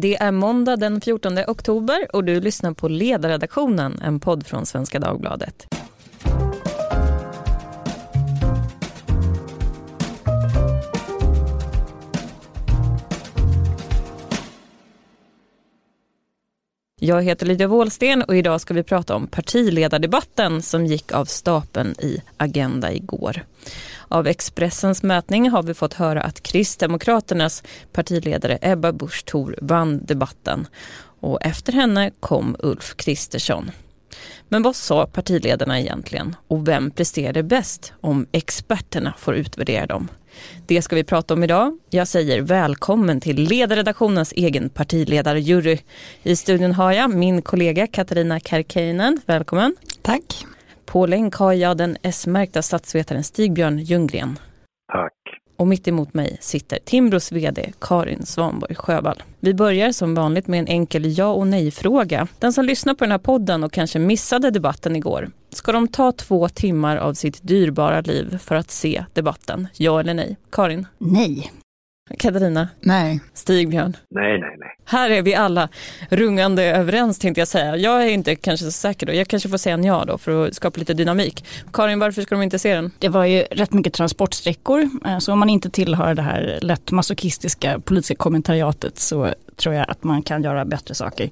Det är måndag den 14 oktober och du lyssnar på Ledarredaktionen, en podd från Svenska Dagbladet. Jag heter Lydia Wåhlsten och idag ska vi prata om partiledardebatten som gick av stapeln i Agenda igår. Av Expressens mätning har vi fått höra att Kristdemokraternas partiledare Ebba Busch Thor vann debatten och efter henne kom Ulf Kristersson. Men vad sa partiledarna egentligen och vem presterade bäst om experterna får utvärdera dem? Det ska vi prata om idag. Jag säger välkommen till ledarredaktionens egen partiledarjury. I studion har jag min kollega Katarina Kärkeinen. Välkommen. Tack. På länk har jag den S-märkta statsvetaren Stigbjörn Ljunggren. Tack. Och mitt emot mig sitter Timbros vd Karin Svanborg Sjövall. Vi börjar som vanligt med en enkel ja och nej-fråga. Den som lyssnar på den här podden och kanske missade debatten igår, ska de ta två timmar av sitt dyrbara liv för att se debatten? Ja eller nej? Karin? Nej. Katarina? Nej. Stigbjörn? Nej, nej, nej. Här är vi alla rungande överens tänkte jag säga. Jag är inte kanske så säker då. Jag kanske får säga en ja då för att skapa lite dynamik. Karin, varför ska de inte se den? Det var ju rätt mycket transportsträckor. Eh, så om man inte tillhör det här lätt masochistiska politiska kommentariatet så tror jag att man kan göra bättre saker.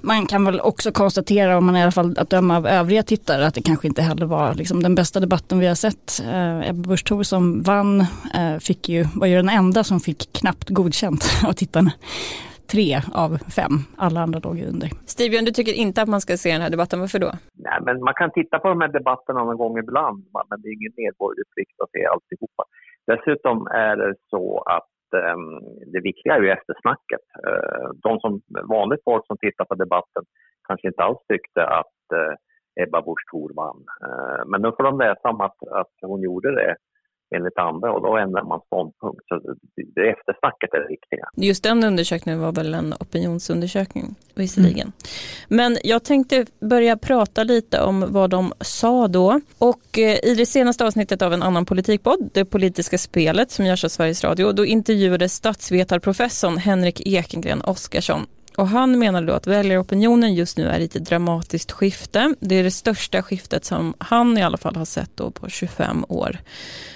Man kan väl också konstatera, om man i alla fall att döma av övriga tittare, att det kanske inte heller var liksom, den bästa debatten vi har sett. Eh, Ebba Busch Thor som vann eh, fick ju, var ju den enda som fick knappt godkänt av tittarna tre av fem. Alla andra låg under. Stigbjörn, du tycker inte att man ska se den här debatten. Varför då? Nej, men man kan titta på de här debatterna någon gång ibland, men det är ingen medborgerlig plikt att se alltihopa. Dessutom är det så att Eh, det viktiga är ju eftersnacket. Eh, de som, vanligt folk som tittar på debatten kanske inte alls tyckte att eh, Ebba Busch Thor vann. Eh, men nu får de läsa om att, att hon gjorde det enligt andra och då ändrar man ståndpunkt. Så det eftersnacket är det viktiga. Just den undersökningen var väl en opinionsundersökning visserligen. Mm. Men jag tänkte börja prata lite om vad de sa då. Och eh, i det senaste avsnittet av en annan politikpodd, Det politiska spelet som görs av Sveriges Radio, då intervjuades statsvetarprofessorn Henrik Ekengren Oskarsson och han menar då att väljaropinionen just nu är i ett dramatiskt skifte. Det är det största skiftet som han i alla fall har sett då på 25 år.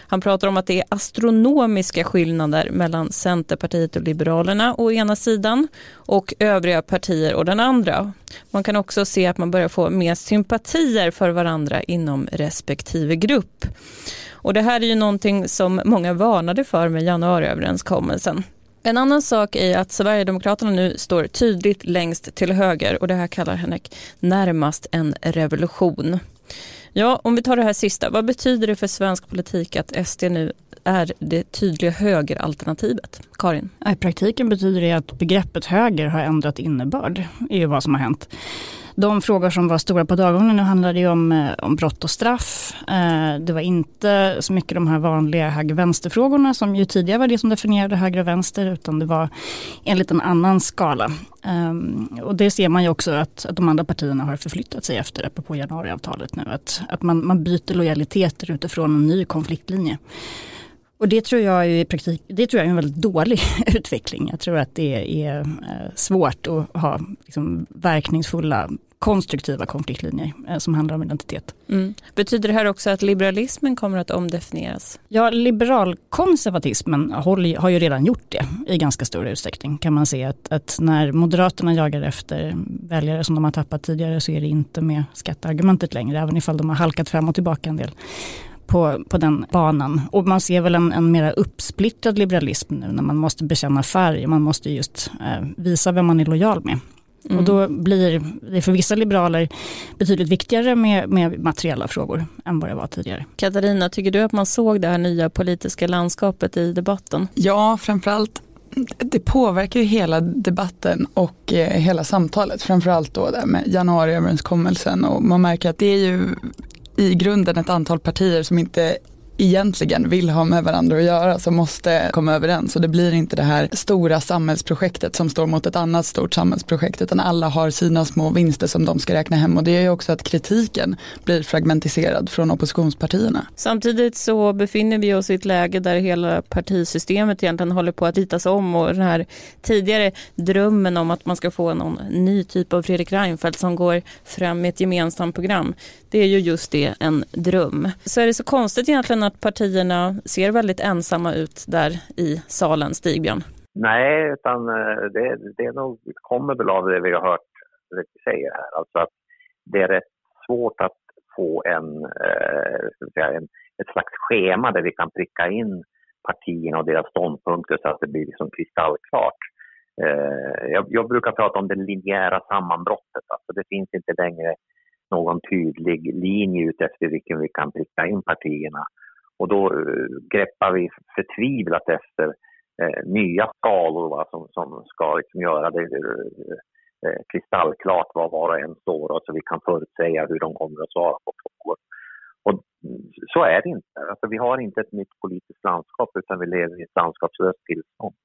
Han pratar om att det är astronomiska skillnader mellan Centerpartiet och Liberalerna å ena sidan och övriga partier å den andra. Man kan också se att man börjar få mer sympatier för varandra inom respektive grupp. Och det här är ju någonting som många varnade för med januariöverenskommelsen. En annan sak är att Sverigedemokraterna nu står tydligt längst till höger och det här kallar Henrik närmast en revolution. Ja, om vi tar det här sista, vad betyder det för svensk politik att SD nu är det tydliga högeralternativet? Karin? I praktiken betyder det att begreppet höger har ändrat innebörd, är ju vad som har hänt de frågor som var stora på dagordningen handlade ju om, eh, om brott och straff. Eh, det var inte så mycket de här vanliga höger-vänster-frågorna som ju tidigare var det som definierade höger och vänster utan det var enligt en annan skala. Ehm, och det ser man ju också att, att de andra partierna har förflyttat sig efter, apropå januariavtalet nu. Att, att man, man byter lojaliteter utifrån en ny konfliktlinje. Och det tror jag är i praktik, det tror jag är en väldigt dålig utveckling. Jag tror att det är eh, svårt att ha liksom, verkningsfulla konstruktiva konfliktlinjer eh, som handlar om identitet. Mm. Betyder det här också att liberalismen kommer att omdefinieras? Ja, liberalkonservatismen har, har ju redan gjort det i ganska stor utsträckning. Kan man se att, att, när Moderaterna jagar efter väljare som de har tappat tidigare så är det inte med skatteargumentet längre, även ifall de har halkat fram och tillbaka en del på, på den banan. Och man ser väl en, en mera uppsplittrad liberalism nu när man måste bekänna färg. Man måste just eh, visa vem man är lojal med. Mm. Och då blir det för vissa liberaler betydligt viktigare med, med materiella frågor än vad det var tidigare. Katarina, tycker du att man såg det här nya politiska landskapet i debatten? Ja, framförallt det påverkar ju hela debatten och eh, hela samtalet. Framförallt då där med januariöverenskommelsen och man märker att det är ju i grunden ett antal partier som inte egentligen vill ha med varandra att göra som måste komma överens och det blir inte det här stora samhällsprojektet som står mot ett annat stort samhällsprojekt utan alla har sina små vinster som de ska räkna hem och det är ju också att kritiken blir fragmentiserad från oppositionspartierna. Samtidigt så befinner vi oss i ett läge där hela partisystemet egentligen håller på att ritas om och den här tidigare drömmen om att man ska få någon ny typ av Fredrik Reinfeldt som går fram med ett gemensamt program. Det är ju just det, en dröm. Så är det så konstigt egentligen att partierna ser väldigt ensamma ut där i salen, Stigbjörn? Nej, utan eh, det, det nog, kommer väl av det vi har hört det vi säger här. Alltså att det är rätt svårt att få en, eh, säga, en, ett slags schema där vi kan pricka in partierna och deras ståndpunkter så att det blir liksom kristallklart. Eh, jag, jag, brukar prata om det linjära sammanbrottet. Alltså det finns inte längre någon tydlig linje ut efter vilken vi kan pricka in partierna. Och då eh, greppar vi förtvivlat efter eh, nya skalor va, som, som ska liksom göra det eh, eh kristallklart var var och en står och så vi kan förutsäga hur de kommer att svara på frågor. Och så är det inte. Alltså, vi har inte ett nytt politiskt landskap utan vi lever i ett landskapslöst tillstånd.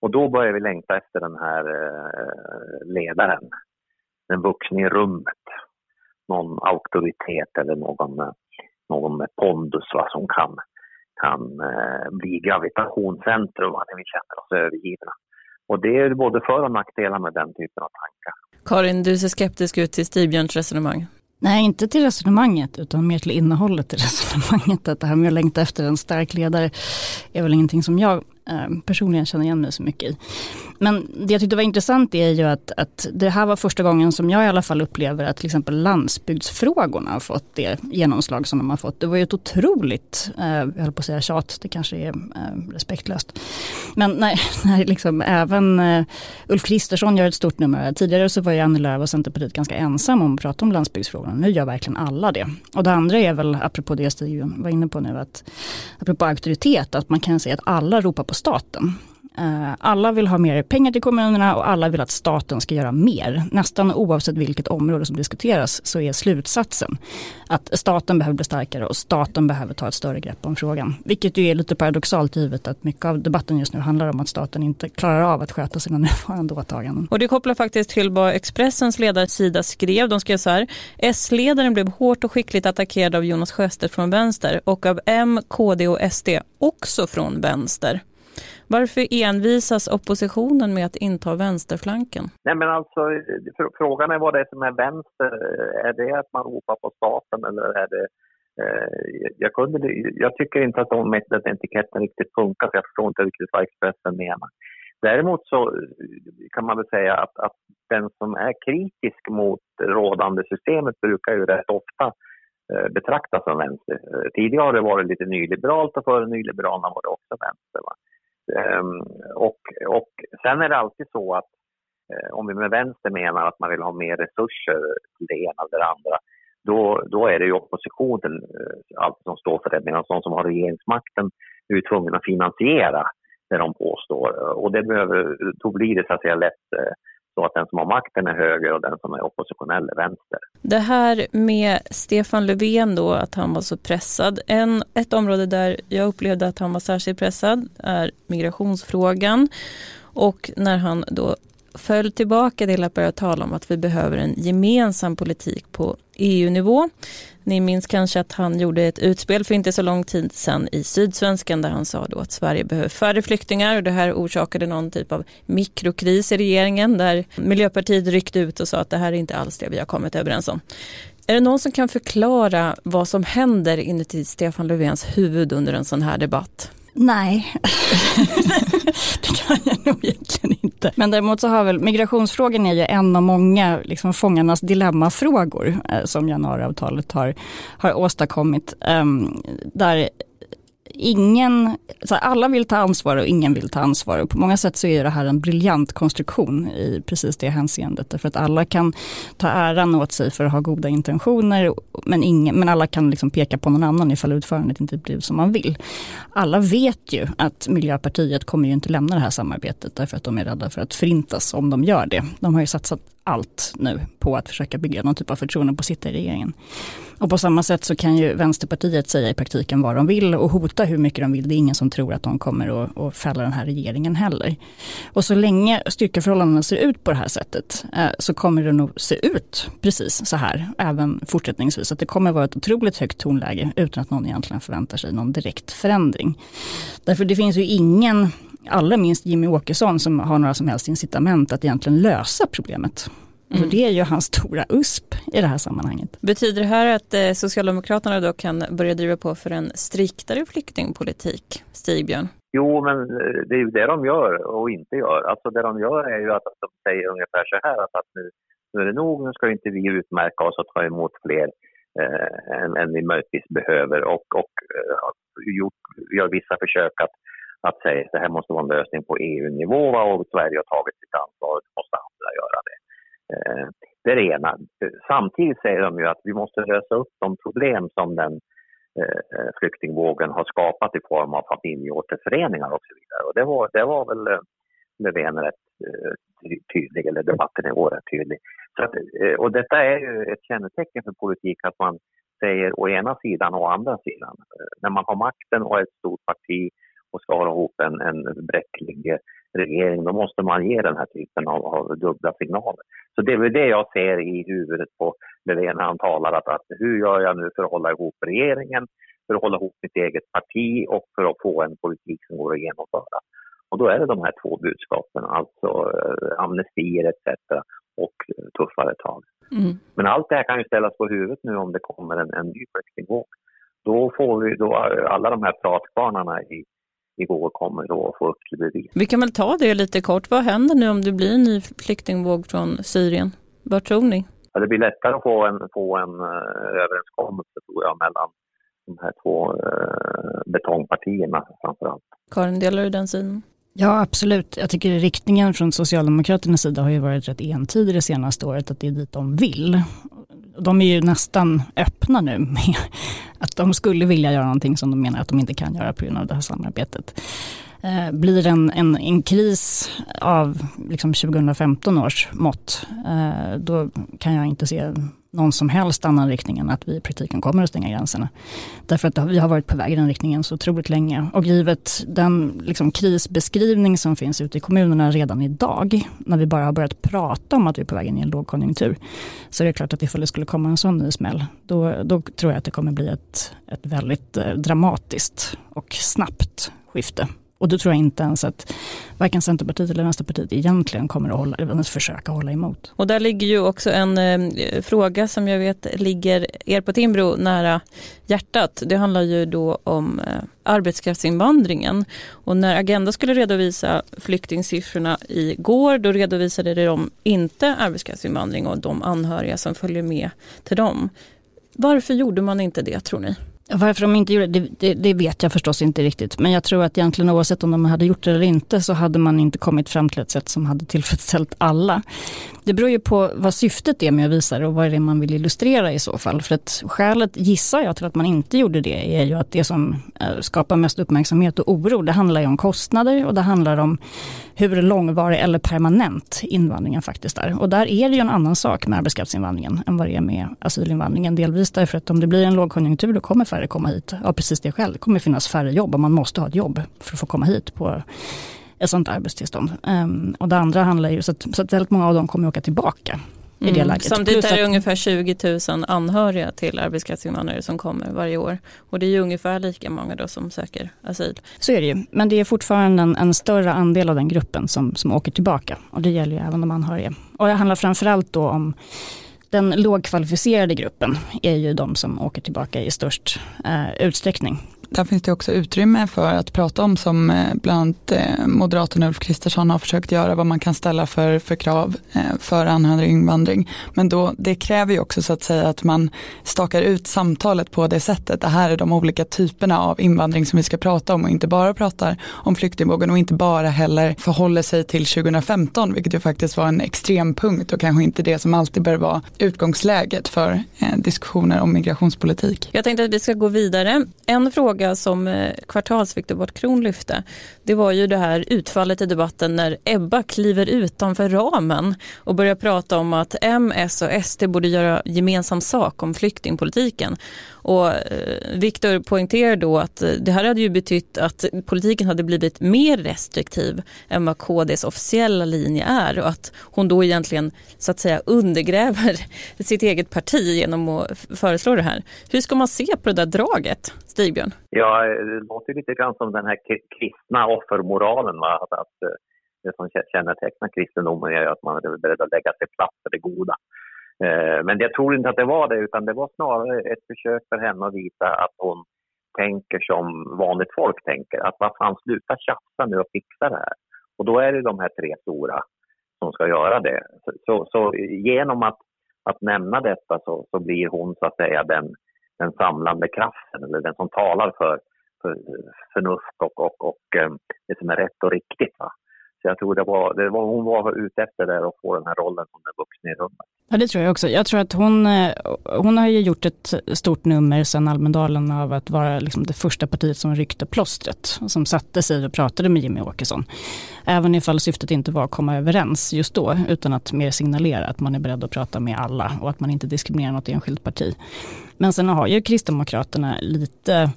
Och då börjar vi längta efter den här eh, ledaren, den vuxne i rummet. Någon auktoritet eller någon, eh, någon med pondus va, som kan, kan eh, bli gravitationscentrum när vi känner oss övergivna. Och det är både för och nackdelar med den typen av tankar. Karin, du ser skeptisk ut till Stigbjörns resonemang. Nej, inte till resonemanget utan mer till innehållet i resonemanget. Att det här med att längta efter en stark ledare är väl ingenting som jag Ehm, personligen känner igen mig så mycket i. Men det jag tyckte var intressant är ju att, att det här var första gången som jag i alla fall upplever att till exempel landsbygdsfrågorna har fått det genomslag som de har fått. Det var ju ett otroligt, eh, jag höll på att säga tjat, det kanske är eh, respektlöst. Men när, när liksom även eh, Ulf Kristersson gör ett stort nummer, tidigare så var ju Annie Lööf och Centerpartiet ganska ensam om att prata om landsbygdsfrågorna. Nu gör verkligen alla det. Och det andra är väl, apropå det Stig var inne på nu, att apropå auktoritet, att man kan säga att alla ropar på staten. Eh, alla vill ha mer pengar till kommunerna och alla vill att staten ska göra mer. Nästan oavsett vilket område som diskuteras så är slutsatsen att staten behöver bli starkare och staten behöver ta ett större grepp om frågan. Vilket ju är lite paradoxalt givet att mycket av debatten just nu handlar om att staten inte klarar av att sköta sina nuvarande åtaganden. Och det kopplar faktiskt till vad Expressens ledarsida skrev. De skrev så här. S-ledaren blev hårt och skickligt attackerad av Jonas Sjöstedt från vänster och av M, KD och SD också från vänster. Varför envisas oppositionen med att inta vänsterflanken? Nej men alltså frågan är vad det är som är vänster. Är det att man ropar på staten eller är det eh, jag, kunde, jag tycker inte att de den etiketten riktigt funkar så jag förstår inte riktigt vad Expressen menar. Däremot så kan man väl säga att, att den som är kritisk mot rådande systemet brukar ju rätt ofta eh, betraktas som vänster. Eh, tidigare har det varit lite nyliberalt och före nyliberalerna var det också vänster. Va? Ehm, och, och sen är det alltid så att eh, om vi med vänster menar att man vill ha mer resurser till det ena eller det andra, då, då är det ju oppositionen eh, alltid som står för det, medan de som har regeringsmakten är ju tvungna att finansiera det de påstår. Och det behöver, då blir det så att säga lätt eh, så att den som har makten är höger och den som är oppositionell är vänster. Det här med Stefan Löfven då, att han var så pressad. En, ett område där jag upplevde att han var särskilt pressad är migrationsfrågan. Och när han då föll tillbaka till att börja tala om att vi behöver en gemensam politik på EU-nivå. Ni minns kanske att han gjorde ett utspel för inte så lång tid sedan i Sydsvenskan där han sa då att Sverige behöver färre flyktingar och det här orsakade någon typ av mikrokris i regeringen där Miljöpartiet ryckte ut och sa att det här är inte alls det vi har kommit överens om. Är det någon som kan förklara vad som händer inuti Stefan Löfvens huvud under en sån här debatt? Nej, det kan jag nog egentligen inte. Men däremot så har väl migrationsfrågan är ju en av många liksom, fångarnas dilemmafrågor eh, som januariavtalet har, har åstadkommit. Eh, där ingen, så alla vill ta ansvar och ingen vill ta ansvar. Och på många sätt så är det här en briljant konstruktion i precis det hänseendet. Därför att alla kan ta äran åt sig för att ha goda intentioner men, ingen, men alla kan liksom peka på någon annan ifall utförandet inte blir som man vill. Alla vet ju att Miljöpartiet kommer ju inte lämna det här samarbetet därför att de är rädda för att förintas om de gör det. De har ju satsat allt nu på att försöka bygga någon typ av förtroende på att sitta i regeringen. Och på samma sätt så kan ju Vänsterpartiet säga i praktiken vad de vill och hota hur mycket de vill. Det är ingen som tror att de kommer att, att fälla den här regeringen heller. Och så länge styrkeförhållandena ser ut på det här sättet eh, så kommer det nog se ut precis så här även fortsättningsvis. Att det kommer vara ett otroligt högt tonläge utan att någon egentligen förväntar sig någon direkt förändring. Därför det finns ju ingen allra minst Jimmy Åkesson som har några som helst incitament att egentligen lösa problemet. Mm. Och det är ju hans stora USP i det här sammanhanget. Betyder det här att eh, Socialdemokraterna då kan börja driva på för en striktare flyktingpolitik, Stigbjörn? Jo, men eh, det är ju det de gör och inte gör. Alltså det de gör är ju att de säger ungefär så här att, nu, nu är det nog, nu ska inte vi utmärka oss och ta emot fler eh, än, än vi möjligtvis behöver och, och eh, gjort, gör vissa försök att att säga att det här måste vara en lösning på EU-nivå och Sverige har tagit sitt ansvar och måste andra göra det. Eh, det är det ena. Samtidigt säger de ju att vi måste lösa upp de problem som den eh, eh, flyktingvågen har skapat i form av familjeåterföreningar och så vidare. Och det var, det var väl Löfven rätt tydlig, eller debatten i år rätt tydlig. Så att, och detta är ju ett kännetecken för politik att man säger å ena sidan och å andra sidan. När man har makten och är ett stort parti och ska hålla ihop en, en bräcklig regering, då måste man ge den här typen av, av dubbla signaler. Så det är väl det jag ser i huvudet på Löfven när han talar att, att hur gör jag nu för att hålla ihop regeringen, för att hålla ihop mitt eget parti och för att få en politik som går att genomföra. Och då är det de här två budskapen, alltså eh, amnestier etc. och tuffare tag. Mm. Men allt det här kan ju ställas på huvudet nu om det kommer en, en ny flyktingvåg. Då får vi då alla de här pratkvarnarna i igår kommer då att få upp till bevis. Vi kan väl ta det lite kort. Vad händer nu om det blir en ny flyktingvåg från Syrien? Vad tror ni? Ja, det blir lättare att få en, få en uh, överenskommelse tror jag mellan de här två uh, betongpartierna framför allt. Karin, delar du den synen? Ja, absolut. Jag tycker riktningen från Socialdemokraternas sida har ju varit rätt entydig det senaste året, att det är dit de vill de är ju nästan öppna nu med att de skulle vilja göra någonting som de menar att de inte kan göra på grund av det här samarbetet. Eh, blir en, en, en kris av liksom 2015 års mått, eh, då kan jag inte se någon som helst annan riktning än att vi i praktiken kommer att stänga gränserna. Därför att vi har varit på väg i den riktningen så otroligt länge. Och givet den liksom, krisbeskrivning som finns ute i kommunerna redan idag, när vi bara har börjat prata om att vi är på väg in i en lågkonjunktur, så är det klart att ifall det skulle komma en sån ny smäll, då, då tror jag att det kommer bli ett, ett väldigt eh, dramatiskt och snabbt skifte och då tror jag inte ens att varken Centerpartiet eller Vänsterpartiet egentligen kommer att hålla, ens försöka hålla emot. Och där ligger ju också en eh, fråga som jag vet ligger er på Timbro nära hjärtat. Det handlar ju då om eh, arbetskraftsinvandringen. Och när Agenda skulle redovisa flyktingsiffrorna igår, då redovisade de inte arbetskraftsinvandring och de anhöriga som följer med till dem. Varför gjorde man inte det tror ni? Varför de inte gjorde det, det, det, vet jag förstås inte riktigt. Men jag tror att egentligen oavsett om de hade gjort det eller inte så hade man inte kommit fram till ett sätt som hade tillfredsställt alla. Det beror ju på vad syftet är med att visa det och vad det är man vill illustrera i så fall. För att skälet, gissar jag, till att man inte gjorde det är ju att det som eh, skapar mest uppmärksamhet och oro, det handlar ju om kostnader och det handlar om hur långvarig eller permanent invandringen faktiskt är. Och där är det ju en annan sak med arbetskraftsinvandringen än vad det är med asylinvandringen. Delvis därför att om det blir en lågkonjunktur då kommer färre komma hit. Ja precis det själv, det kommer finnas färre jobb och man måste ha ett jobb för att få komma hit på ett sånt arbetstillstånd. Um, och det andra handlar ju, så att, så att väldigt många av dem kommer åka tillbaka. I det mm. läget. Samtidigt är det att, ungefär 20 000 anhöriga till arbetskraftsinvandrare som kommer varje år. Och det är ju ungefär lika många då som söker asyl. Så är det ju, men det är fortfarande en, en större andel av den gruppen som, som åker tillbaka. Och det gäller ju även de anhöriga. Och det handlar framförallt då om den lågkvalificerade gruppen är ju de som åker tillbaka i störst eh, utsträckning där finns det också utrymme för att prata om som eh, bland eh, annat Moderaterna Ulf Kristersson har försökt göra vad man kan ställa för, för krav eh, för anhöriginvandring. Men då, det kräver ju också så att säga att man stakar ut samtalet på det sättet. Det här är de olika typerna av invandring som vi ska prata om och inte bara pratar om flyktingvågen och inte bara heller förhåller sig till 2015 vilket ju faktiskt var en extrem punkt och kanske inte det som alltid bör vara utgångsläget för diskussioner om migrationspolitik. Jag tänkte att vi ska gå vidare. En fråga fråga som eh, kvartalsviktor Kvartals-Viktor lyfte, det var ju det här utfallet i debatten när Ebba kliver utanför ramen och börjar prata om att M, S och SD borde göra gemensam sak om flyktingpolitiken. Och eh, Viktor poängterar då att eh, det här hade ju betytt att politiken hade blivit mer restriktiv än vad KDs officiella linje är och att hon då egentligen så att säga undergräver sitt eget parti genom att föreslå det här. Hur ska man se på det där draget, Stigbjörn? Ja, det låter lite grann som den här kristna offermoralen. Va? Att, att eh, det som kännetecknar kristendomen är att man är beredd att lägga sig platt för det goda. Eh, men jag tror inte att det var det, utan det var snarare ett försök för henne att visa att hon tänker som vanligt folk tänker. Att vad fan, sluta tjafsa nu och fixa det här. Och då är det de här tre stora som ska göra det. Så, så, så genom att, att nämna detta så, så, blir hon så att säga den, den samlande kraften, eller den som talar för, för förnuft och, och, och ehm, det som är rätt och riktigt. Va? Så jag tror det var, det var hon var ute efter där att få den här rollen som den vuxna i rummet. Ja det tror jag också. Jag tror att hon, eh, hon har ju gjort ett stort nummer sedan Almedalen av att vara liksom det första partiet som ryckte plåstret. Som satte sig och pratade med Jimmy Åkesson. Även ifall syftet inte var att komma överens just då. Utan att mer signalera att man är beredd att prata med alla. Och att man inte diskriminerar något enskilt parti. Men sen har ju Kristdemokraterna lite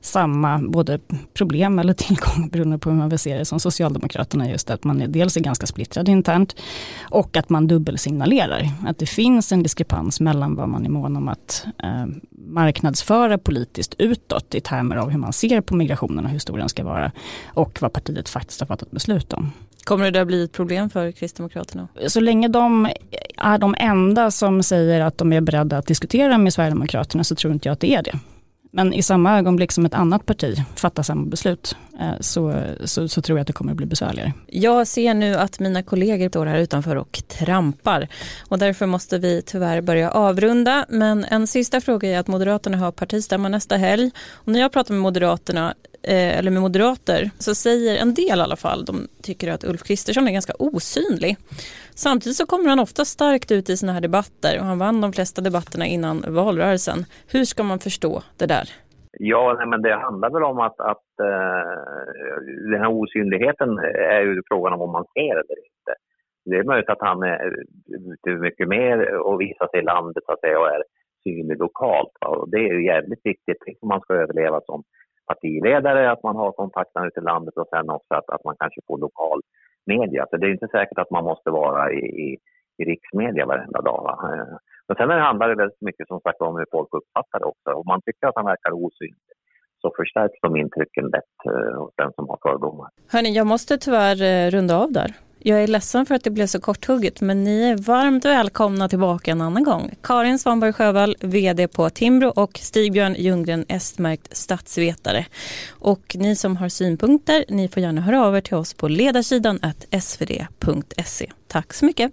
samma både problem eller tillgång beroende på hur man vill se det som Socialdemokraterna just att man är, dels är ganska splittrad internt och att man dubbelsignalerar att det finns en diskrepans mellan vad man är mån om att eh, marknadsföra politiskt utåt i termer av hur man ser på migrationen och hur stor den ska vara och vad partiet faktiskt har fattat beslut om. Kommer det där bli ett problem för Kristdemokraterna? Så länge de är de enda som säger att de är beredda att diskutera med Sverigedemokraterna så tror inte jag att det är det. Men i samma ögonblick som ett annat parti fattar samma beslut eh, så, så, så, tror jag att det kommer att bli besvärligare. Jag ser nu att mina kollegor står här utanför och trampar och därför måste vi tyvärr börja avrunda. Men en sista fråga är att Moderaterna har partistämma nästa helg och när jag pratar med Moderaterna Eh, eller med moderater så säger en del i alla fall, de tycker att Ulf Kristersson är ganska osynlig. Samtidigt så kommer han ofta starkt ut i sådana här debatter och han vann de flesta debatterna innan valrörelsen. Hur ska man förstå det där? Ja, nej, men det handlar väl om att, att uh, den här osynligheten är ju frågan om om man ser eller inte. Det är möjligt att han är ute mycket mer och visar sig i landet så att säga, och är synlig lokalt. Va? Och det är ju jävligt viktigt om man ska överleva som partiledare, att man har kontakterna ute i landet och sen också att, att man kanske får lokal media. Så det är inte säkert att man måste vara i, i, i riksmedia varenda dag. Va? Eh, Men sen handlar det väldigt mycket som sagt om hur folk uppfattar det också. Om man tycker att han verkar osynlig så förstärks de intrycken lätt eh, hos den som har fördomar. Hörni, jag måste tyvärr eh, runda av där. Jag är ledsen för att det blev så korthugget men ni är varmt välkomna tillbaka en annan gång. Karin Svanberg Sjövall, VD på Timbro och Stigbjörn Ljunggren, S-märkt statsvetare. Och ni som har synpunkter, ni får gärna höra av er till oss på ledarsidan svd.se. Tack så mycket.